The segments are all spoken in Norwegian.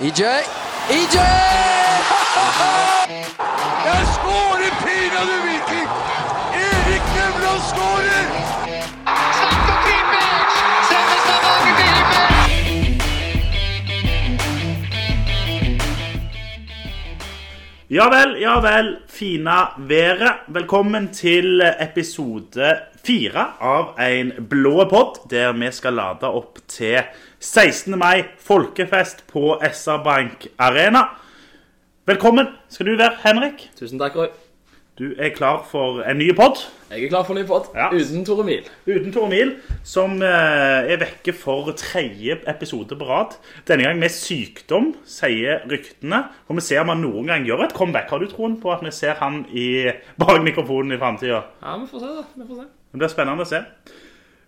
EJ. EJ! Jeg skårer pinadø Viking! Erik Nevland skårer! Slatko Tripic! Sender Stavanger til himmels! Ja vel, ja vel. Fina været. Velkommen til episode fire av en blå pod, der vi skal lade opp til 16. mai, folkefest på SR Bank Arena. Velkommen skal du være, Henrik. Tusen takk, Roy. Du er klar for en ny pod Jeg er klar for en ny pod. Ja. Uten Tore Mil. uten Tore Mil, som eh, er vekke for tredje episode på rad. Denne gang med sykdom, sier ryktene. Og vi ser om han noen gang gjør et comeback. Har du troen på at vi ser han i, bak mikrofonen i framtida? Ja, vi får se, da. Vi får se. Det blir spennende å se.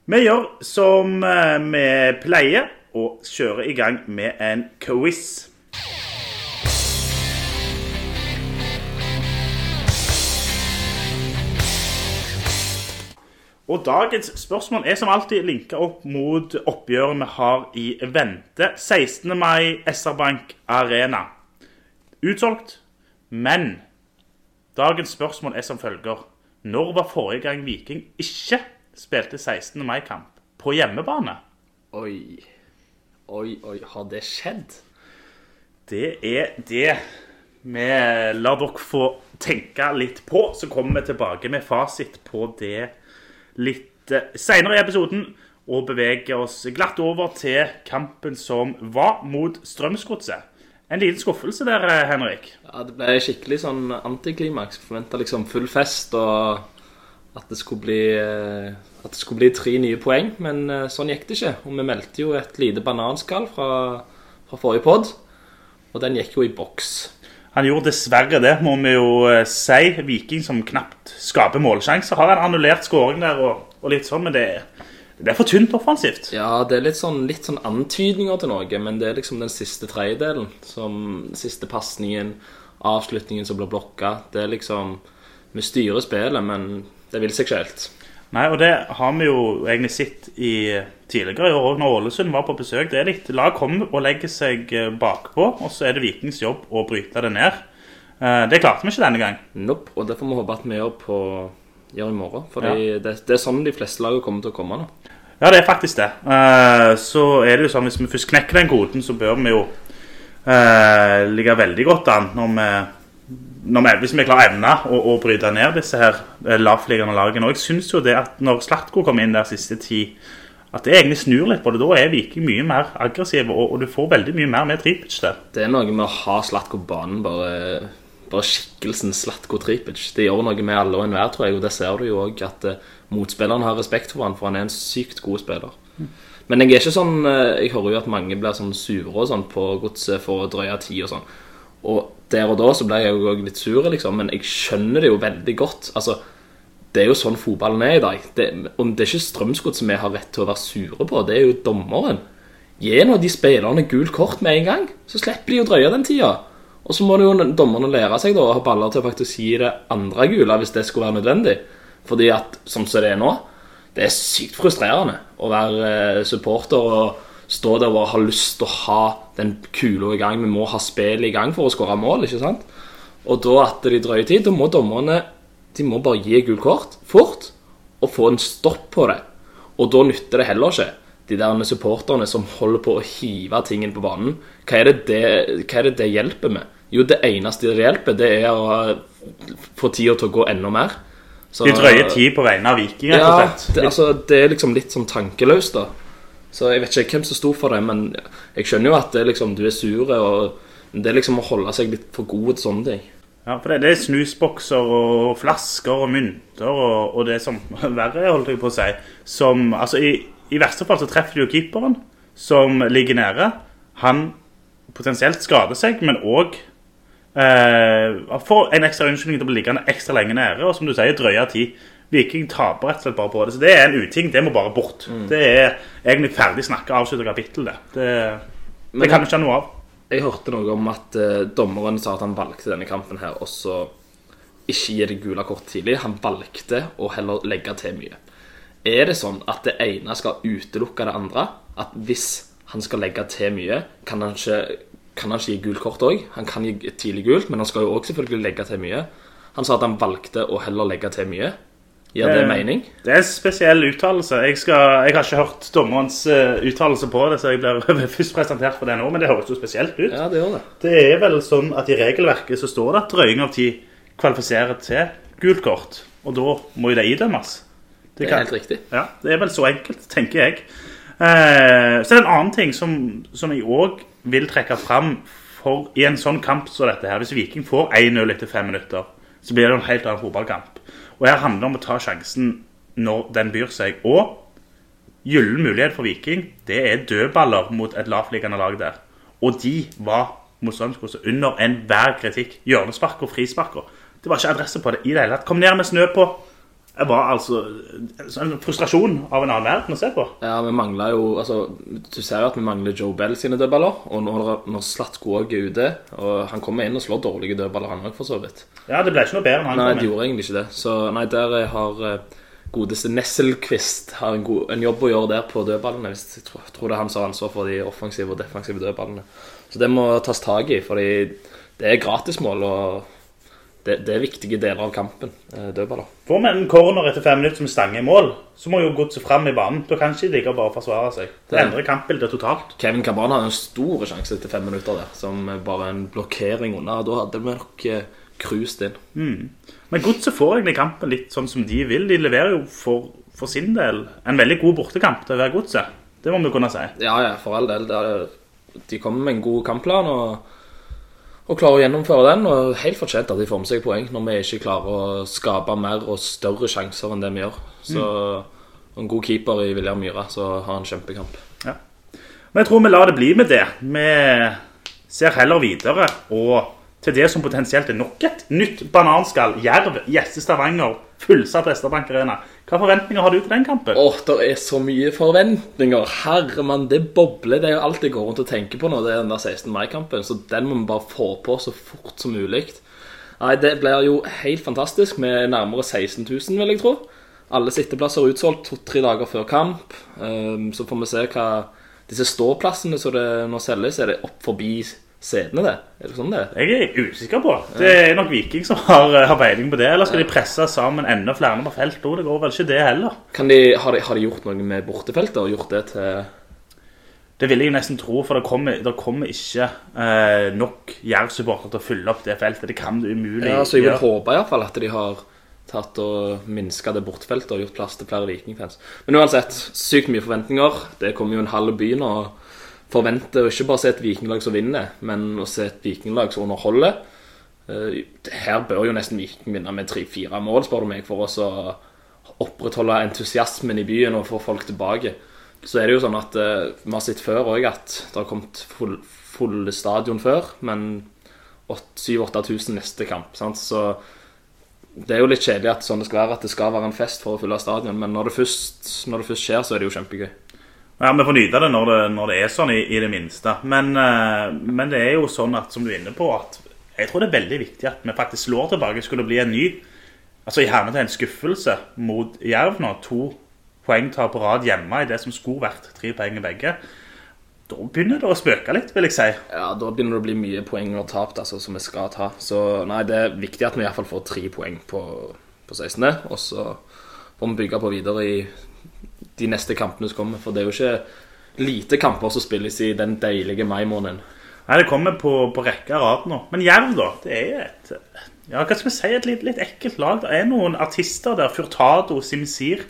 Vi gjør som eh, vi pleier, og kjører i gang med en quiz. Og dagens spørsmål er som alltid linka opp mot oppgjøret vi har i vente. 16. mai, SR Bank Arena. Utsolgt, men dagens spørsmål er som følger. Når var forrige gang Viking ikke spilte 16. mai-kamp på hjemmebane? Oi. Oi, oi. Har det skjedd? Det er det vi lar dere få tenke litt på. Så kommer vi tilbake med fasit på det litt seinere senere i episoden. Og beveger oss glatt over til kampen som var mot Strømsgodset. En liten skuffelse der, eh, Henrik. Ja, Det ble skikkelig sånn antiklimaks. Forventa liksom full fest og at det skulle bli eh, At det skulle bli tre nye poeng, men eh, sånn gikk det ikke. Og vi meldte jo et lite bananskall fra, fra forrige pod, og den gikk jo i boks. Han gjorde dessverre det, må vi jo eh, si. Viking som knapt skaper målsjanser. Har en annullert skåring der og, og litt sånn, men det, det er for tynt offensivt. Ja, det er litt sånn, litt sånn antydninger til noe, men det er liksom den siste tredjedelen. Som siste pasningen, avslutningen som blir blokka. Det er liksom Vi styrer spillet, men det vil seg ikke. Nei, og det har vi jo egentlig sett i tidligere i år òg, når Ålesund var på besøk. Det er litt lag kommer og legger seg eh, bakpå, og så er det Vikings jobb å bryte det ned. Eh, Det klarte vi ikke denne gang. Nope, og det får vi håpe at vi gjør, på, gjør i morgen. Fordi det, det er sånn de fleste lag kommer til å komme nå. Ja, det er faktisk det. Eh, Så er det jo sånn, hvis vi først knekker den koden, så bør vi jo ligge veldig godt an når vi, vi hvis vi klarer evne å, å bryte ned disse her eh, lavtliggende lagene. Og jeg syns jo det at når Slatko kom inn der siste tid, at det egentlig snur litt på det. Da er Viking mye mer aggressive, og, og du får veldig mye mer med Tripic der. Det er noe med å ha Slatko banen, bare, bare skikkelsen Slatko Tripic. Det gjør noe med alle og enhver, tror jeg, og det ser du jo òg at uh, motspilleren har respekt for han, for han er en sykt god spiller. Men jeg er ikke sånn eh, Jeg hører jo at mange blir sånn sure og sånn på godset for å drøye tid og sånn. Og der og da så ble jeg jo litt sur, liksom, men jeg skjønner det jo veldig godt. Altså, det er jo sånn fotballen er i dag. Det, og det er ikke Strømsgodset vi har rett til å være sure på, det er jo dommeren. Gi nå de spillerne gult kort med en gang, så slipper de å drøye den tida. Og så må jo dommerne lære seg da å ha baller til å faktisk gi det andre gule hvis det skulle være nødvendig. Fordi at sånn som det er nå, det er sykt frustrerende å være eh, supporter og stå der og ha lyst til å ha den kula i gang. Vi må ha spillet i gang for å skåre mål, ikke sant? Og da at de drøyer tid, da må dommerne de må bare gi gult kort fort og få en stopp på det. Og da nytter det heller ikke de der supporterne som holder på å hive tingen på banen. Hva er det det, er det, det hjelper med? Jo, det eneste det hjelper, det er å få tida til å gå enda mer. Så- De drøyer tid på vegne av Viking, rett og ja, slett. det, altså, det er liksom litt sånn tankeløst, da. Så jeg vet ikke hvem som sto for det, men jeg skjønner jo at det liksom, du er sur, og det er liksom å holde seg litt for god til sånne ting. Ja, for det, det er snusbokser og flasker og mynter og, og det som verre er, holdt jeg på å si. Som, altså i, I verste fall så treffer du jo keeperen, som ligger nede. Han potensielt skader seg, men òg eh, får en ekstra unnskyldning til å bli liggende ekstra lenge nede. Og som du sier, drøye tid. Viking taper rett og slett bare på det. Så det er en uting. Det må bare bort. Det er egentlig ferdig snakka, avslutta kapittel, det. Det, det kan vi ikke ha noe av. Jeg hørte noe om at uh, dommeren sa at han valgte denne kampen her, og så ikke gi det gule kort tidlig. Han valgte å heller legge til mye. Er det sånn at det ene skal utelukke det andre? At hvis han skal legge til mye, kan han ikke kan han ikke gi gult kort òg. Han kan gi tidlig gult, men han skal jo òg selvfølgelig legge til mye. Han sa at han valgte å heller legge til mye. Gir det Eh, mening? Det er en spesiell uttalelse. Jeg, jeg har ikke hørt dommerens uh, uttalelse på det, så jeg blir først presentert for det nå, men det høres jo spesielt ut. Ja, det gjør det. Det er vel sånn at i regelverket så står det at drøying av tid kvalifiserer til gult kort, og da må jo det idømmes. Det er helt riktig. Ja, det er vel så enkelt, tenker jeg. Så så er en annen ting som, som jeg òg vil trekke fram for i en sånn kamp som dette her. Hvis Viking får 1-0 etter fem minutter, så blir det en helt annen fotballkamp. Og her handler det om å ta sjansen når den byr seg. Og gyllen mulighet for Viking, det er dødballer mot et lavtliggende lag der. Og de var mot Strømskog under enhver kritikk. Hjørnespark og frisparker. Det var ikke adresse på det i det hele tatt. Kom ned med snø på. Det var altså en frustrasjon av en annen verden å se på. Ja, vi mangler jo altså, Du ser jo at vi mangler Joe Bell sine dødballer. Og når, når Slatko òg er ute Og han kommer inn og slår dårlige dødballer, han òg, for så vidt. Ja, det ble ikke noe bedre når han Nei, kom det gjorde egentlig ikke det. Så nei, der eh, har eh, godeste Nesselquist har en, god, en jobb å gjøre der på dødballene. Hvis jeg tror, tror det er han som har ansvar for de offensive og defensive dødballene. Så det må tas tak i, fordi det er gratismål, og det, det er viktige deler av kampen. eh, Dødballer. Får vi en corner etter fem minutter som stanger i mål, så må jo godset fram i banen. Da kan ikke de ligge og bare forsvare seg. Det endrer kampbildet totalt. Kevin Cabana har en stor sjanse etter fem minutter der, som bare en blokkering unna. Da hadde vi nok eh, cruised inn. Men godset får egentlig kampen litt sånn som de vil. De leverer jo for, for sin del en veldig god bortekamp til å være godset. Det må vi kunne si. Ja, ja, for all del. De kommer med en god kampplan og, og klarer å gjennomføre den. Og helt fortjent at de får med seg poeng når vi ikke klarer å skape mer og større sjanser enn det vi gjør. Så en god keeper i William Myhra, så har han kjempekamp. Men jeg tror vi lar det bli med det. Vi ser heller videre og til det som potensielt er nok et nytt bananskall. Jerv, Gjesse Stavanger, fullsatt Vestabank Arena. Hva forventninger har du til den kampen? Åh, det er så mye forventninger. Herremann, det bobler. Det er jo alt jeg går rundt og tenker på nå. Det er den der 16. mai-kampen. Så den må vi bare få på så fort som mulig. Nei, det blir jo helt fantastisk med nærmere 16 000, vil jeg tro. Alle sitteplasser er utsolgt to-tre dager før kamp. Ehm, Så får vi se hva Disse ståplassene som det nå selges, er det opp forbi setene, det? Er det sånn det er? Jeg er usikker på. Det er nok Viking som har, har peiling på det. Eller skal de presse sammen enda flere på felt? Oh, det går vel ikke det heller. Kan de, har, de, har de gjort noe med bortefeltet og gjort det til Det vil jeg nesten tro, for det kommer, det kommer ikke eh, nok Jerv-supportere til å fylle opp det feltet. Det kan det umulig gjøre. Ja, så jeg vil gjøre. håpe i hvert fall at de har tatt og minska det bortfeltet og gjort plass til flere vikingfans. Men uansett, sykt mye forventninger. Det kommer jo en halv by nå. og Forventer å ikke bare se et vikinglag som vinner, men å se et vikinglag som underholder. Eh, Her bør jo nesten Viking vinne med tre-fire mål, spør du meg, for å opprettholde entusiasmen i byen og få folk tilbake. Så er det jo sånn at eh, vi har sett før òg at det har kommet full, fulle stadion før, men 7000-8000 neste kamp. Sant? Så det er jo litt kjedelig at sånn det skal være, at det skal være en fest for å fylle stadion, men når det først, når det først skjer, så er det jo kjempegøy. Ja, Vi får nyte det når det, når det er sånn, i, i det minste. Men, eh, men det er jo sånn at, som du er inne på, at jeg tror det er veldig viktig at vi faktisk slår tilbake. Skulle det bli en ny altså i hermetegn skuffelse mot Jerv nå, to poengtap på rad hjemme i det som skulle vært tre poeng i begge, da begynner det å spøke litt, vil jeg si. Ja, Da begynner det å bli mye poeng og tapt, altså, som vi skal ta. Så nei, det er viktig at vi i hvert fall får tre poeng på, på 16., og så får vi bygge på videre i de neste kampene som kommer. For det er jo ikke lite kamper som spilles i den deilige mai-måneden. Nei, det kommer på, på rekke og rad nå. Men Jerv, da? Det er et ja, hva skal vi si, et litt, litt ekkelt lag. Det er noen artister der, Furtado, Simsir,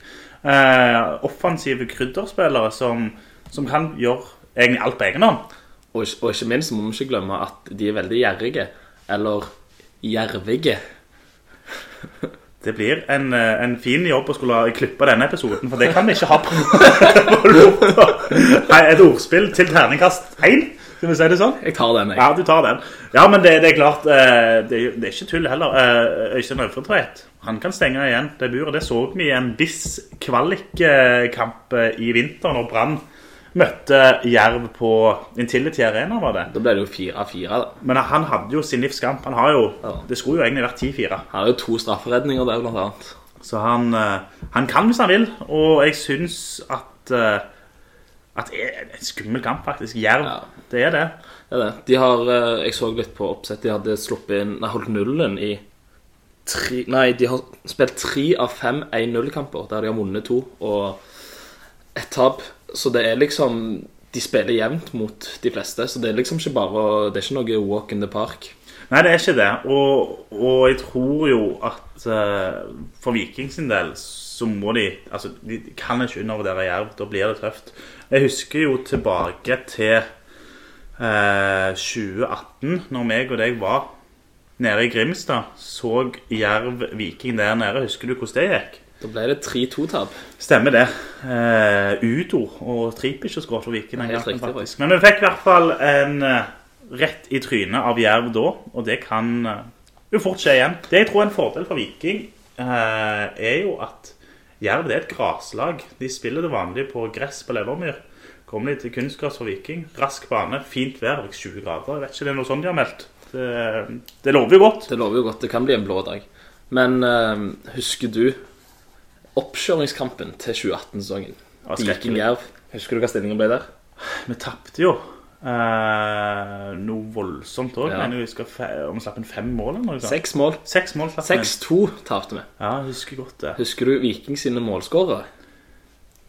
eh, offensive krydderspillere som, som kan gjøre egentlig alt på egen hånd. Og, og ikke minst må vi ikke glemme at de er veldig gjerrige. Eller gjervige. Det blir en, eh, en fin jobb å skulle klippe denne episoden, for det kan vi ikke ha på. Nei, Et ordspill til terningkast én, skal vi si det sånn? Jeg tar den, jeg. Ja, du tar den. Ja, men det, det er klart eh, det, er det ikke tull heller. Eh, Øystein Øvretveit han kan stenge igjen det buret. Det så vi i en viss kvalikkamp i vinter når Brann møtte Jerv på Intility Arena, var det. Da ble det jo 4-4, da. Men han hadde jo sin livskamp. Han har jo, Ja. Det skulle jo egentlig vært 10-4. Han har jo to strafferedninger der, blant annet. Så han, eh, han kan hvis han vil, og jeg syns at, eh, at det er en skummel kamp, faktisk. Jerv, Ja. det er det. Det er det. De har, eh, jeg så litt på oppsett, de hadde sluppet inn, nei, holdt nullen i tre, Nei, de har spilt tre av fem 1-0-kamper, der de har vunnet to, og ett tap. Så det er liksom De spiller jevnt mot de fleste, så det er liksom ikke bare Det er ikke noe walk in the park. Nei, det er ikke det. Og, og jeg tror jo at uh, for Viking sin del så må de Altså, de kan ikke undervurdere Jerv. Da blir det tøft. Jeg husker jo tilbake til uh, 2018, når meg og deg var nede i Grimstad. Så Jerv Viking der nede. Husker du hvordan det gikk? Da ble det 3-2-tap. Stemmer det. Uh, Udo og Tripic har skåret for Viking. gangen, riktig. Men vi fikk i hvert fall en uh, rett i trynet av Jerv da, og det kan uh, jo fort skje igjen. Det jeg tror er en fordel for Viking, uh, er jo at Jerv det er et graslag. De spiller det vanlige på gress på Levermyr. Kommer de til kunstgress for Viking, rask bane, fint vær, 20 grader. Jeg vet ikke, det er noe sånt de har meldt. Det, det lover jo godt. Det lover jo godt. Det kan bli en blå dag. Men husker du oppkjøringskampen til 2018-sesongen? Ja, skrekkelig. Viking-Jerv. Husker du hva stillingen ble der? Vi tapte jo eh, noe voldsomt òg. Ja. Vi skal om vi slapp inn fem mål eller noe. Seks mål. Seks mål slapp vi inn. 6-2 tapte vi. Ja, husker godt det. Husker du Viking sine målskårere?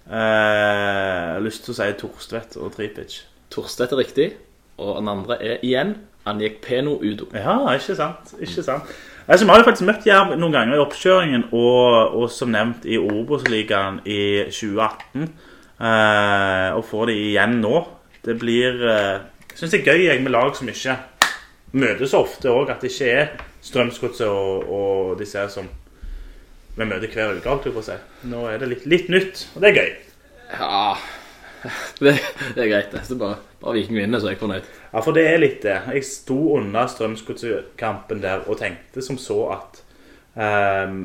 Eh, jeg har lyst til å si Torstvedt og Tripic. Torstvedt er riktig, og den andre er igjen Anjek Peno Udo. Ja, ikke sant. Ikke sant. Altså, vi har jo faktisk møtt Jerv noen ganger i oppkjøringen, og, og som nevnt i Obos-ligaen i 2018. Eh, og får de igjen nå. Det blir eh, Jeg syns det er gøy jeg, med lag som ikke møtes ofte òg. At det ikke er Strømsgodset og, og disse ser som vi møter hver uke. Nå er det litt, litt nytt, og det er gøy. Ja Det, det er greit, det. Så bare, bare Viking vinner, så er jeg fornøyd. Ja, for det er litt det. Jeg sto under Strømsgodset-kampen der og tenkte som så at um,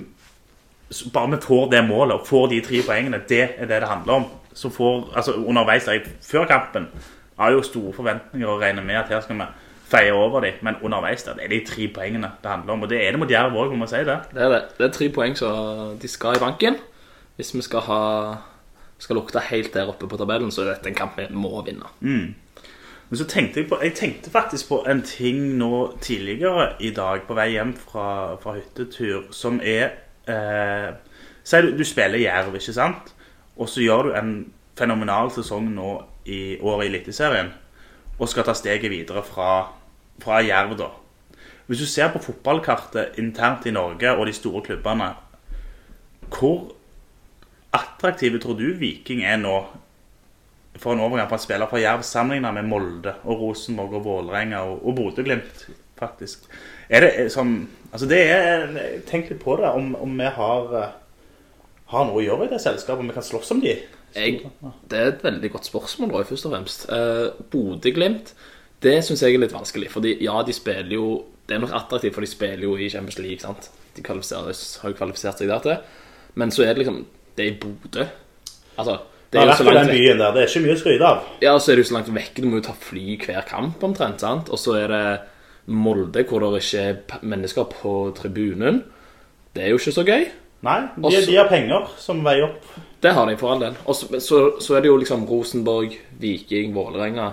så Bare vi får det målet og får de tre poengene, det er det det handler om. Så får, altså underveis jeg, Før kampen har jo store forventninger og regner med at her skal vi feie over dem. Men underveis der, det er de tre poengene det handler om. Og det er det mot Jerv òg, må man si det. Det er det. Det er tre poeng så de skal i banken. Hvis vi skal ha skal lukte helt der oppe på tabellen, så er dette en kamp vi må vinne. Men så tenkte jeg på Jeg tenkte faktisk på en ting nå tidligere i dag på vei hjem fra, fra hyttetur, som er eh, Si du, du spiller Jerv, ikke sant? Og så gjør du en fenomenal sesong nå i året i Eliteserien, og skal ta steget videre fra, fra Jerv, da. Hvis du ser på fotballkartet internt i Norge og de store klubbene, hvor attraktive tror du Viking er nå for en overgang fra en spiller fra Jerv sammenlignet med Molde og Rosenborg og Vålerenga og, og Bodø-Glimt, faktisk. Er det sånn Altså, det er Tenk litt på det, om, om vi har, eh, har noe å gjøre i det selskapet, om vi kan slåss om de. Jeg, det er et veldig godt spørsmål, Roy, først og fremst. Eh, Bodø-Glimt, det syns jeg er litt vanskelig. Fordi ja, de spiller jo Det er nok attraktivt, for de spiller jo i Champions League. sant? De har jo kvalifisert seg der til. Men så er det liksom Det er i Bodø. Altså, det er jo så langt den byen der. Det er ikke mye å skryte av. Ja, og så er det jo så langt vekk. Du må jo ta fly hver kamp omtrent. sant? Og så er det Molde, hvor det ikke er mennesker på tribunen. Det er jo ikke så gøy. Nei, de, Også- de har penger som veier opp. Det har de for all del. Og så, så, er det jo liksom Rosenborg, Viking, Vålerenga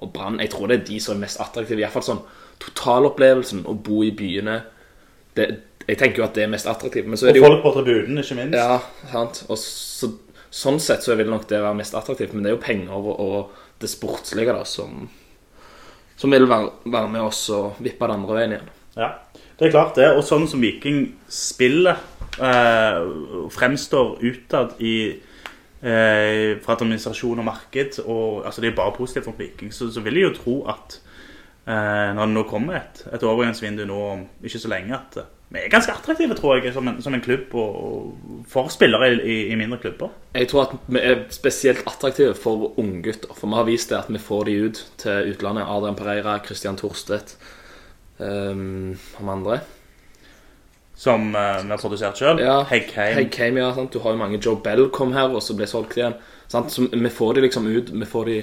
og Brann. Jeg tror det er de som er mest attraktive. I hvert fall sånn totalopplevelsen, å bo i byene. Det, jeg tenker jo at det er mest attraktivt. Men så er Og det jo folk på tribunen, ikke minst. Ja, sant. Og så, sånn sett så vil nok det være mest attraktivt. Men det er jo penger og, og det sportslige da som, som vil være, være med oss og vippe det andre veien igjen. Ja, det er klart det. Og sånn som Viking spiller, eh, fremstår utad i eh, fra administrasjon og marked, og altså det er bare positivt for Viking, så, så vil jeg jo tro at eh, når det nå kommer et, et overgangsvindu nå om ikke så lenge, at vi er ganske attraktive, tror jeg, som en, som en klubb og, og for spillere i, i, mindre klubber. Jeg tror at vi er spesielt attraktive for unggutter. For vi har vist det at vi får de ut til utlandet. Adrian Pereira, Christian Thorstvedt um, og andre. Som uh, vi har produsert sjøl. Ja, Heggheim. Heggheim, ja, sant? Du har jo mange Joe Bell kom her, og så ble solgt igjen. Sant? Så vi får de liksom ut. Vi får de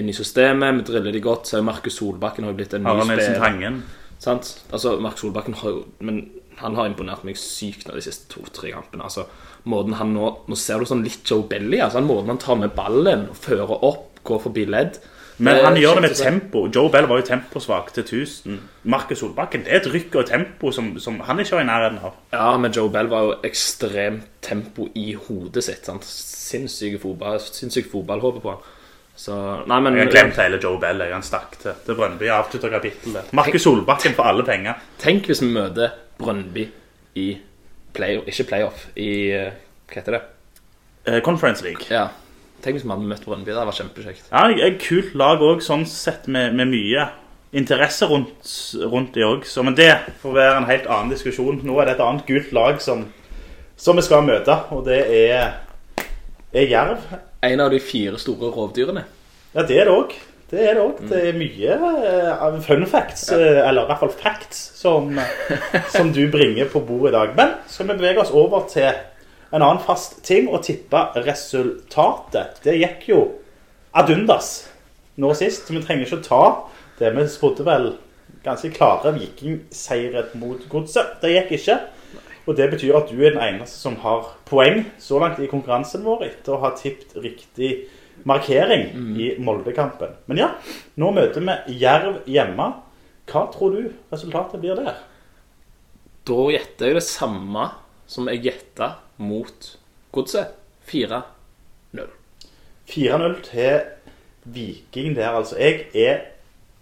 inn i systemet, vi driller de godt. Så Markus Solbakken har jo blitt en ny Harald Nilsen spiller. Tangen. Sant? Altså, Mark Solbakken har jo Men han har imponert meg sykt nå de siste to-tre kampene. Altså, måten han nå Nå ser du sånn litt Joe Belly. Altså, måten han tar med ballen fører opp går forbi ledd. Men han gjør det med tempo. Joe Bell var jo temposvak til 1000. Markus Solbakken, det er et rykk og tempo som, som han ikke var i nærheten av. Ja, men Joe Bell var jo ekstremt tempo i hodet sitt. sant? Sinnssyke fotball, sinnssykt fotballhode på han. Så Nei, men Jeg har glemt hele Joe Bell. Jeg han stakk til, til Brønnby. Avslutta kapittelet. Markus Solbakken for alle penger. Tenk hvis vi møter Brøndby i play, ikke playoff, i eh, Hva heter det? Eh, Conference League. Ja. Tenk hvis vi hadde møtt Brøndby. Det hadde vært kjempekjekt. Ja, et kult lag òg, sånn sett, med, med mye interesse rundt, rundt det òg. Men det får være en helt annen diskusjon. Nå er det et annet gult lag som, som vi skal møte, og det er, er Jerv. En av de fire store rovdyrene. Ja, det er det òg. Det er det òg. Det er mye eh, fun facts, eh, eller i hvert fall facts, som, som du bringer på bordet i dag. Men skal vi bevege oss over til en annen fast ting og tippe resultatet. Det gikk jo ad undas nå sist. Vi trenger ikke å ta det vi spådde vel ganske klare vikingseiere mot godset. Det gikk ikke. Og det betyr at du er den eneste som har poeng så langt i konkurransen vår etter å ha tippet riktig markering i Molde-kampen. Men ja, nå møter vi Jerv hjemme. Hva tror du resultatet blir der? Da gjetter jeg det samme som jeg gjetta mot Godset. 4-0. 4-0 til Viking der, altså. Jeg er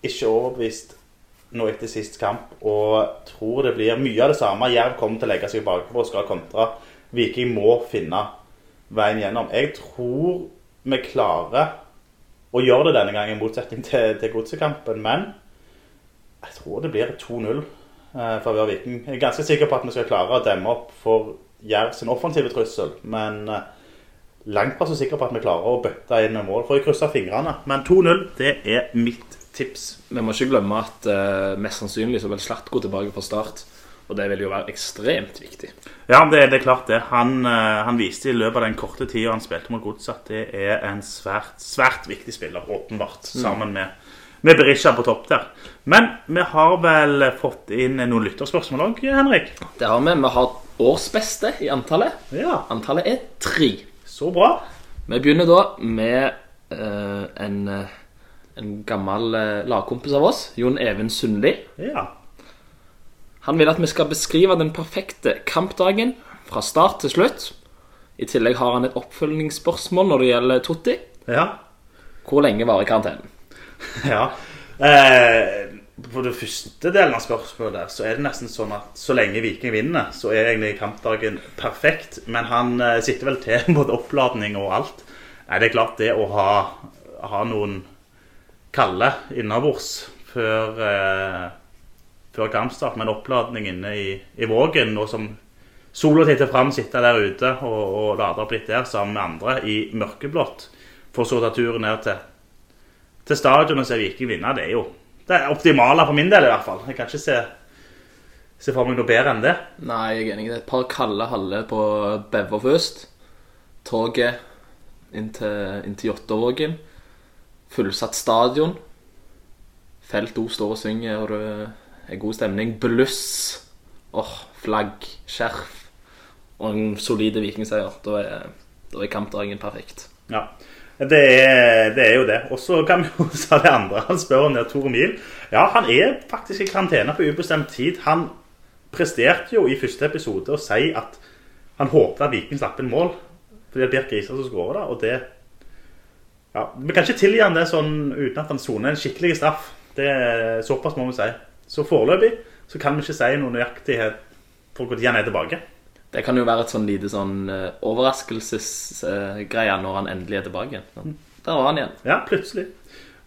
ikke overbevist nå etter sist kamp, og tror det blir mye av det samme. Jerv kommer til å legge seg bakpå og skal kontre. Viking må finne veien gjennom. Jeg tror vi klarer å gjøre det denne gangen, i motsetning til, til godsekampen, men jeg tror det blir 2-0 eh, for hver Viking. Jeg er ganske sikker på at vi skal klare å demme opp for Jerv sin offensive trussel, men eh, langt fra så sikker på at vi klarer å bøtte inn med mål. For jeg krysser fingrene. Men 2-0, det er mitt tips. Vi må ikke glemme at eh, mest sannsynlig så vil Slatko tilbake fra start. Og det vil jo være ekstremt viktig. Ja, det, det er klart det. Han, eh, han viste i løpet av den korte tida han spilte mot Godset, at det er en svært, svært viktig spiller, åpenbart. Sammen med, med Berisha på topp der. Men vi har vel fått inn noen lytterspørsmål òg, Henrik? Det har vi. Vi har årsbeste i antallet. Ja, Antallet er tre. så bra. Vi begynner da med uh, en, eh, en gammel uh, lagkompis av oss, Jon Even Sundli. Ja. Han vil at vi skal beskrive den perfekte kampdagen fra start til slutt. I tillegg har han et oppfølgingsspørsmål når det gjelder Totti. Ja. Hvor lenge varer karantenen? ja. Eh, på den første delen av spørsmålet der, så er det nesten sånn at så lenge Viking vinner, så er egentlig kampdagen perfekt. Men han eh, sitter vel til både oppladning og alt. Nei, det er klart det å ha, ha noen kalde innabords før, eh, før kampstart, med en oppladning inne i, i Vågen, Og som sola titter fram, sitte der ute og, og lade opp litt der sammen med andre i mørkeblått, for så å ta turen ned til til stadion og se Viking vinne, det er jo det er optimale for min del, i hvert fall. Jeg kan ikke se, se for meg noe bedre enn det. Nei, jeg er enig. Det er et par kalde haller på Bever først. Toget inn til, inn til Jåttåvågen. Fullsatt stadion. Felt O står og synger, og er god stemning. Bluss. Åh, flagg, skjerf. Og en solide vikingseier. Da er, da er kampdagen perfekt. Ja, det er, det er jo det. Og så kan vi jo ta det andre. Han spør om det er Tore Mil. Ja, han er faktisk i karantene på ubestemt tid. Han presterte jo i første episode å si at han håpet at Viking slapp inn mål. Fordi det er Birk Riise som skårer da, og det ja, Vi kan ikke tilgi han det sånn uten at han soner en skikkelig straff. Det er Såpass må vi si. Så foreløpig så kan vi ikke si noe nøyaktighet for når han er tilbake. Det kan jo være et sånn lite sånn uh, overraskelsesgreie når han endelig er tilbake. igjen. Der var han igjen. Ja, plutselig.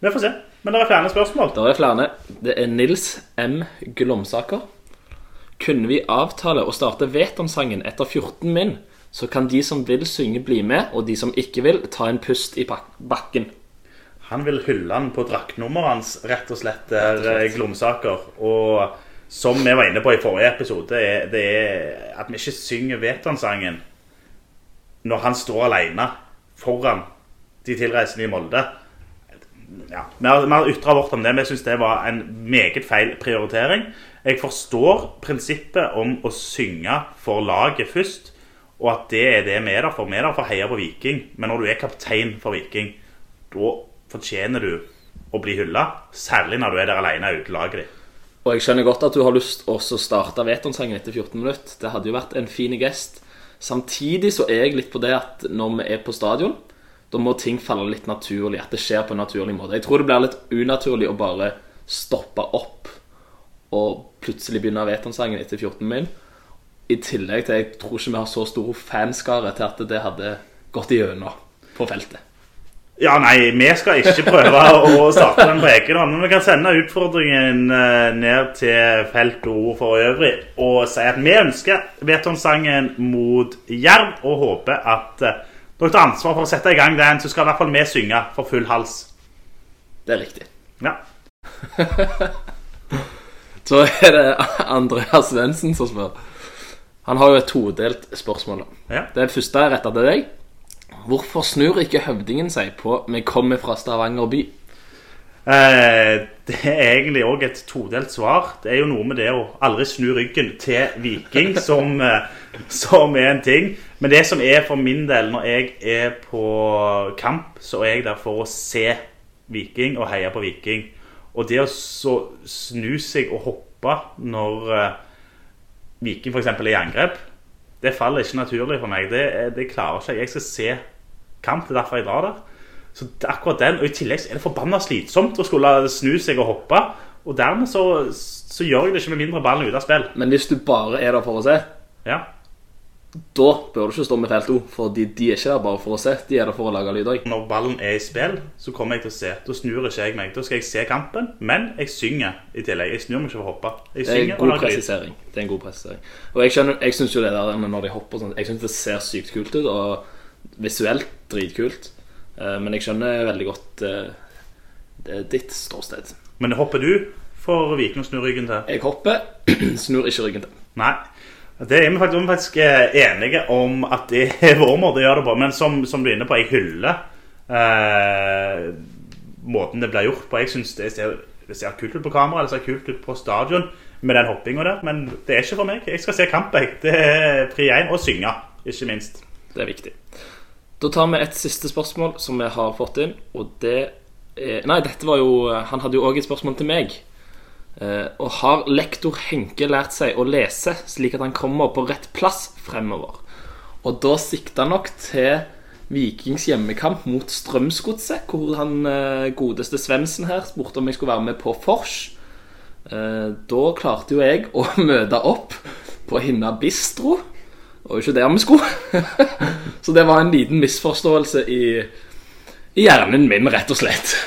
Vi får se. Men det er flere spørsmål. Der er flere. Det er Nils M. Glomsaker. Kunne vi avtale å starte Veton-sangen etter 14 min, så kan de som vil synge, bli med, og de som ikke vil, ta en pust i bakken. Han vil hylle han på draktnummeret hans, rett og slett, der eh, Glomsaker. Og som vi var inne på i forrige episode, er, det er at vi ikke synger Veton-sangen når han står alene foran de tilreisende i Molde. Ja, Vi har, vi har ytra vårt om det. Vi syns det var en meget feil prioritering. Jeg forstår prinsippet om å synge for laget først, og at det er det vi er der for. Vi er der for å heie på Viking, men når du er kaptein for Viking, da fortjener du å bli hylla. Særlig når du er der alene ute laget ditt. Og jeg skjønner godt at du har lyst også å starte Veton-sangen etter 14 minutter. Det hadde jo vært en fin gest. Samtidig så er jeg litt på det at når vi er på stadion, da må ting falle litt naturlig. At det skjer på en naturlig måte. Jeg tror det blir litt unaturlig å bare stoppe opp og plutselig begynne Vetonsangen etter 14 min. I tillegg til jeg tror ikke vi har så stor fanskare til at det hadde gått igjennom på feltet. Ja, nei, vi skal ikke prøve å starte den på egen hånd. Men vi kan sende utfordringen eh, ned til felt O for øvrig og si at vi ønsker Veton-sangen mot Jerv og håper at eh, dere tar ansvar for å sette i gang den, så skal i hvert fall vi synge for full hals. Det er riktig. Ja. Så er det Andreas Svendsen som spør. Han har jo et todelt spørsmål. Ja. Det første er retta til deg. Hvorfor snur ikke høvdingen seg på 'Vi kommer fra Stavanger by'? Eh, det er egentlig òg et todelt svar. Det er jo noe med det å aldri snu ryggen til Viking som, eh, som er en ting. Men det som er for min del når jeg er på kamp, så er jeg der for å se Viking og heie på Viking. Og det å så snu seg og hoppe når eh, Viking f.eks. er i angrep, det faller ikke naturlig for meg. Det, det klarer ikke jeg. Jeg skal se kamp. Det er derfor jeg drar der. Så akkurat den, og I tillegg er det forbanna slitsomt å skulle snu seg og hoppe. Og dermed så, så gjør jeg det ikke med mindre ballen ute av spill. Men hvis du bare er der for å se, Ja, da bør du ikke stå med felt O. For de, de er ikke der bare for å se, de er der for å lage lyd òg. Når ballen er i spill, så kommer jeg til å se. Da snur ikke jeg meg. Da skal jeg se kampen, men jeg synger i tillegg. Jeg snur meg ikke for å hoppe. Jeg Det er en og god presisering. Det er en god presisering. Og jeg, skjønner, jeg syns jo det der når de hopper sånn Jeg syns det ser sykt kult ut, og visuelt dritkult. Eh, Men jeg skjønner veldig godt eh, det er ditt ståsted. Men hopper du for Viking å snur ryggen til? Jeg hopper, snur ikke ryggen til. Nei. Det er vi faktisk, faktisk eh, enige om at det er vår måte å gjøre det på. Men som, som du er inne på, jeg hyller eh, måten det blir gjort på. Jeg syns det, det ser kult ut på kamera, det ser kult ut på stadion med den hoppinga der. Men det er ikke for meg. Jeg skal se kamp, jeg. Det er pri 1 og synge, ikke minst. Det er viktig. Da tar vi et siste spørsmål som vi har fått inn, og det er Nei, dette var jo Han hadde jo òg et spørsmål til meg. Eh, og har lektor Henke lært seg å lese slik at han kommer på rett plass fremover? Og da sikta nok til Vikings hjemmekamp mot Strømsgodset, hvor han eh, godeste Svendsen her spurte om jeg skulle være med på Fors. Eh, da klarte jo jeg å møte opp på Hinna Bistro. Jo ikke der vi skulle. Så det var en liten misforståelse i hjernen min, rett og slett.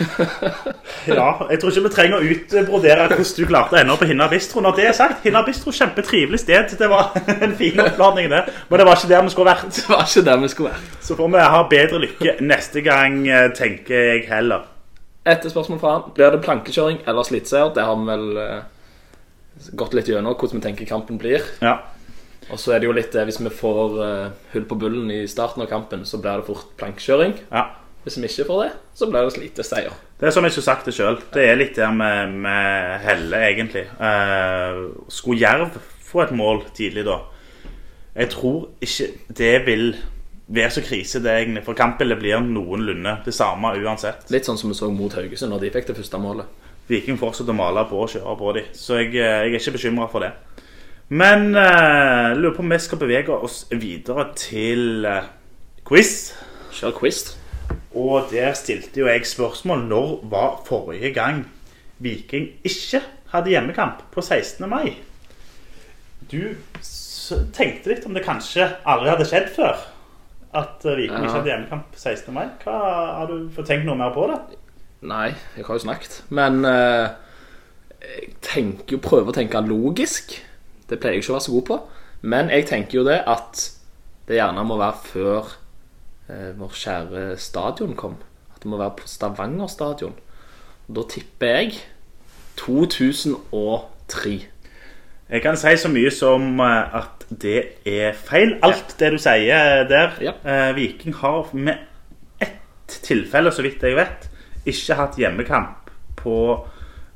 Ja, Jeg tror ikke vi trenger å utbrodere hvordan du klarte å ende opp på Hinna Bistro. Når det er sagt, Hinna Bistro kjempetrivelig sted. Det var en fin oppladning, det. Men det var ikke der vi skulle vært. Det var ikke der vi skulle vært. Så får vi ha bedre lykke neste gang, eh, tenker jeg heller. Etter spørsmål fra han Blir det plankekjøring eller slittseier? Det har vi vel eh, gått litt gjennom hvordan vi tenker kampen blir. Ja. Og så er det jo litt det hvis vi får eh, hull på bullen i starten av kampen, så blir det fort plankekjøring. ja. Hvis vi ikke får det, så blir det sliteseier. Det er som jeg skulle sagt det sjøl. Det er litt der med, med Helle, egentlig. Eh, skulle Jerv få et mål tidlig da? Jeg tror ikke det vil være så krise, det egentlig. For kampbildet blir noenlunde det samme uansett. Litt sånn som vi så mot Haugesund når de fikk det første målet. Viking fortsetter å male på og kjøre på dem. Så jeg, eh, jeg er ikke bekymra for det. Men eh, lurer på om vi skal bevege oss videre til eh, quiz. Kjør quiz. Og der stilte jo jeg spørsmål når var forrige gang Viking ikke hadde hjemmekamp på 16. mai. Du tenkte litt om det kanskje aldri hadde skjedd før. At eh, Viking ikke hadde hjemmekamp på 16. mai. Hva, har du fått tenkt noe mer på det? Nei, jeg har jo snakket. Men eh, jeg tenker prøver å tenke logisk. Det pleier jeg ikke å være så god på. Men jeg tenker jo det at det gjerne må være før vår kjære stadion kom. At det må være på Stavanger stadion. Og da tipper jeg 2003. Jeg kan si så mye som eh, at det er feil, alt det du sier der. Ja. Eh, Viking har med ett tilfelle, så vidt jeg vet, ikke hatt hjemmekamp på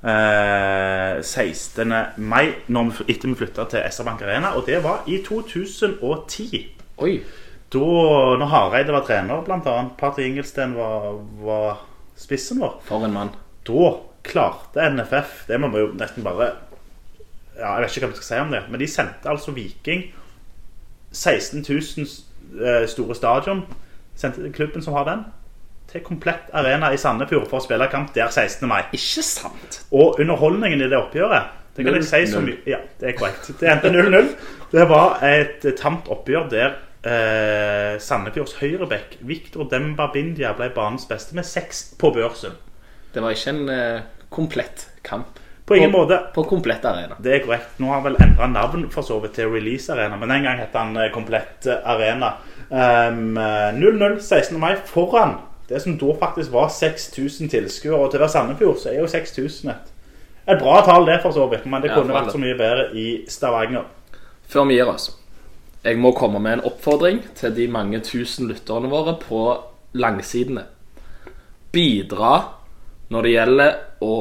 eh, 16. mai når vi, etter vi flytta til SR-Bank Arena, og det var i 2010. Oi. Da når Hareide var trener, annet. Party Ingelsten var, var spissen vår. For en mann. Da klarte NFF Det må vi jo nesten bare Ja, Jeg vet ikke hva vi skal si om det, men de sendte altså Viking 16 000 eh, store stadion. Sendte klubben som har den, til komplett arena i Sandefjord for å spille kamp der 16. mai. Ikke sant? Og underholdningen i det oppgjøret Det kan jeg si så mye Ja, det er korrekt. Det endte 0-0. Det var et tamt oppgjør der eh, Sandefjords høyrebekk Victor Demba Bindia ble banens beste med seks på børsen. Det var ikke en eh, komplett kamp. På ingen måte. På komplett arena. Det er korrekt. Nå har han vel endra navn for så vidt til Release Arena, men den gang het han eh, Komplett eh, Arena. Um, eh, 0-0 16. mai foran det som da faktisk var 6000 tilskuere. Og til å være Sandefjord så er jo 6000 et, et bra tall, det for så vidt. Men det Ja, kunne vært så mye bedre i Stavanger. Før vi gir oss, jeg må komme med en oppfordring til de mange tusen lytterne våre på langsidene. Bidra når det gjelder å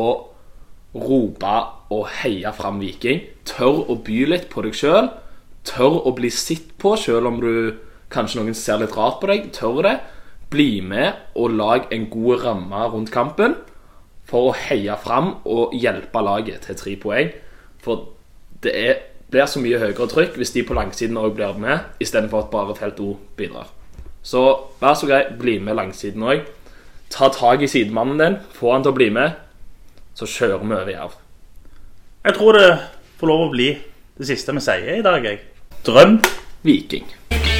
rope og heie fram Viking. Tør å by litt på deg sjøl. Tør å bli sett på sjøl om du kanskje noen ser litt rart på deg. Tør det. Bli med og lag en god ramme rundt kampen for å heie fram og hjelpe laget til tre poeng. For det er, blir så mye høyere trykk hvis de på langsiden òg blir med, istedenfor at bare felt O bidrar. Så vær så grei, bli med langsiden òg. Ta tak i sidemannen din, få han til å bli med, så kjører vi over Jerv. Jeg tror det får lov å bli det siste vi sier i dag. Jeg. Drøm Viking. Viking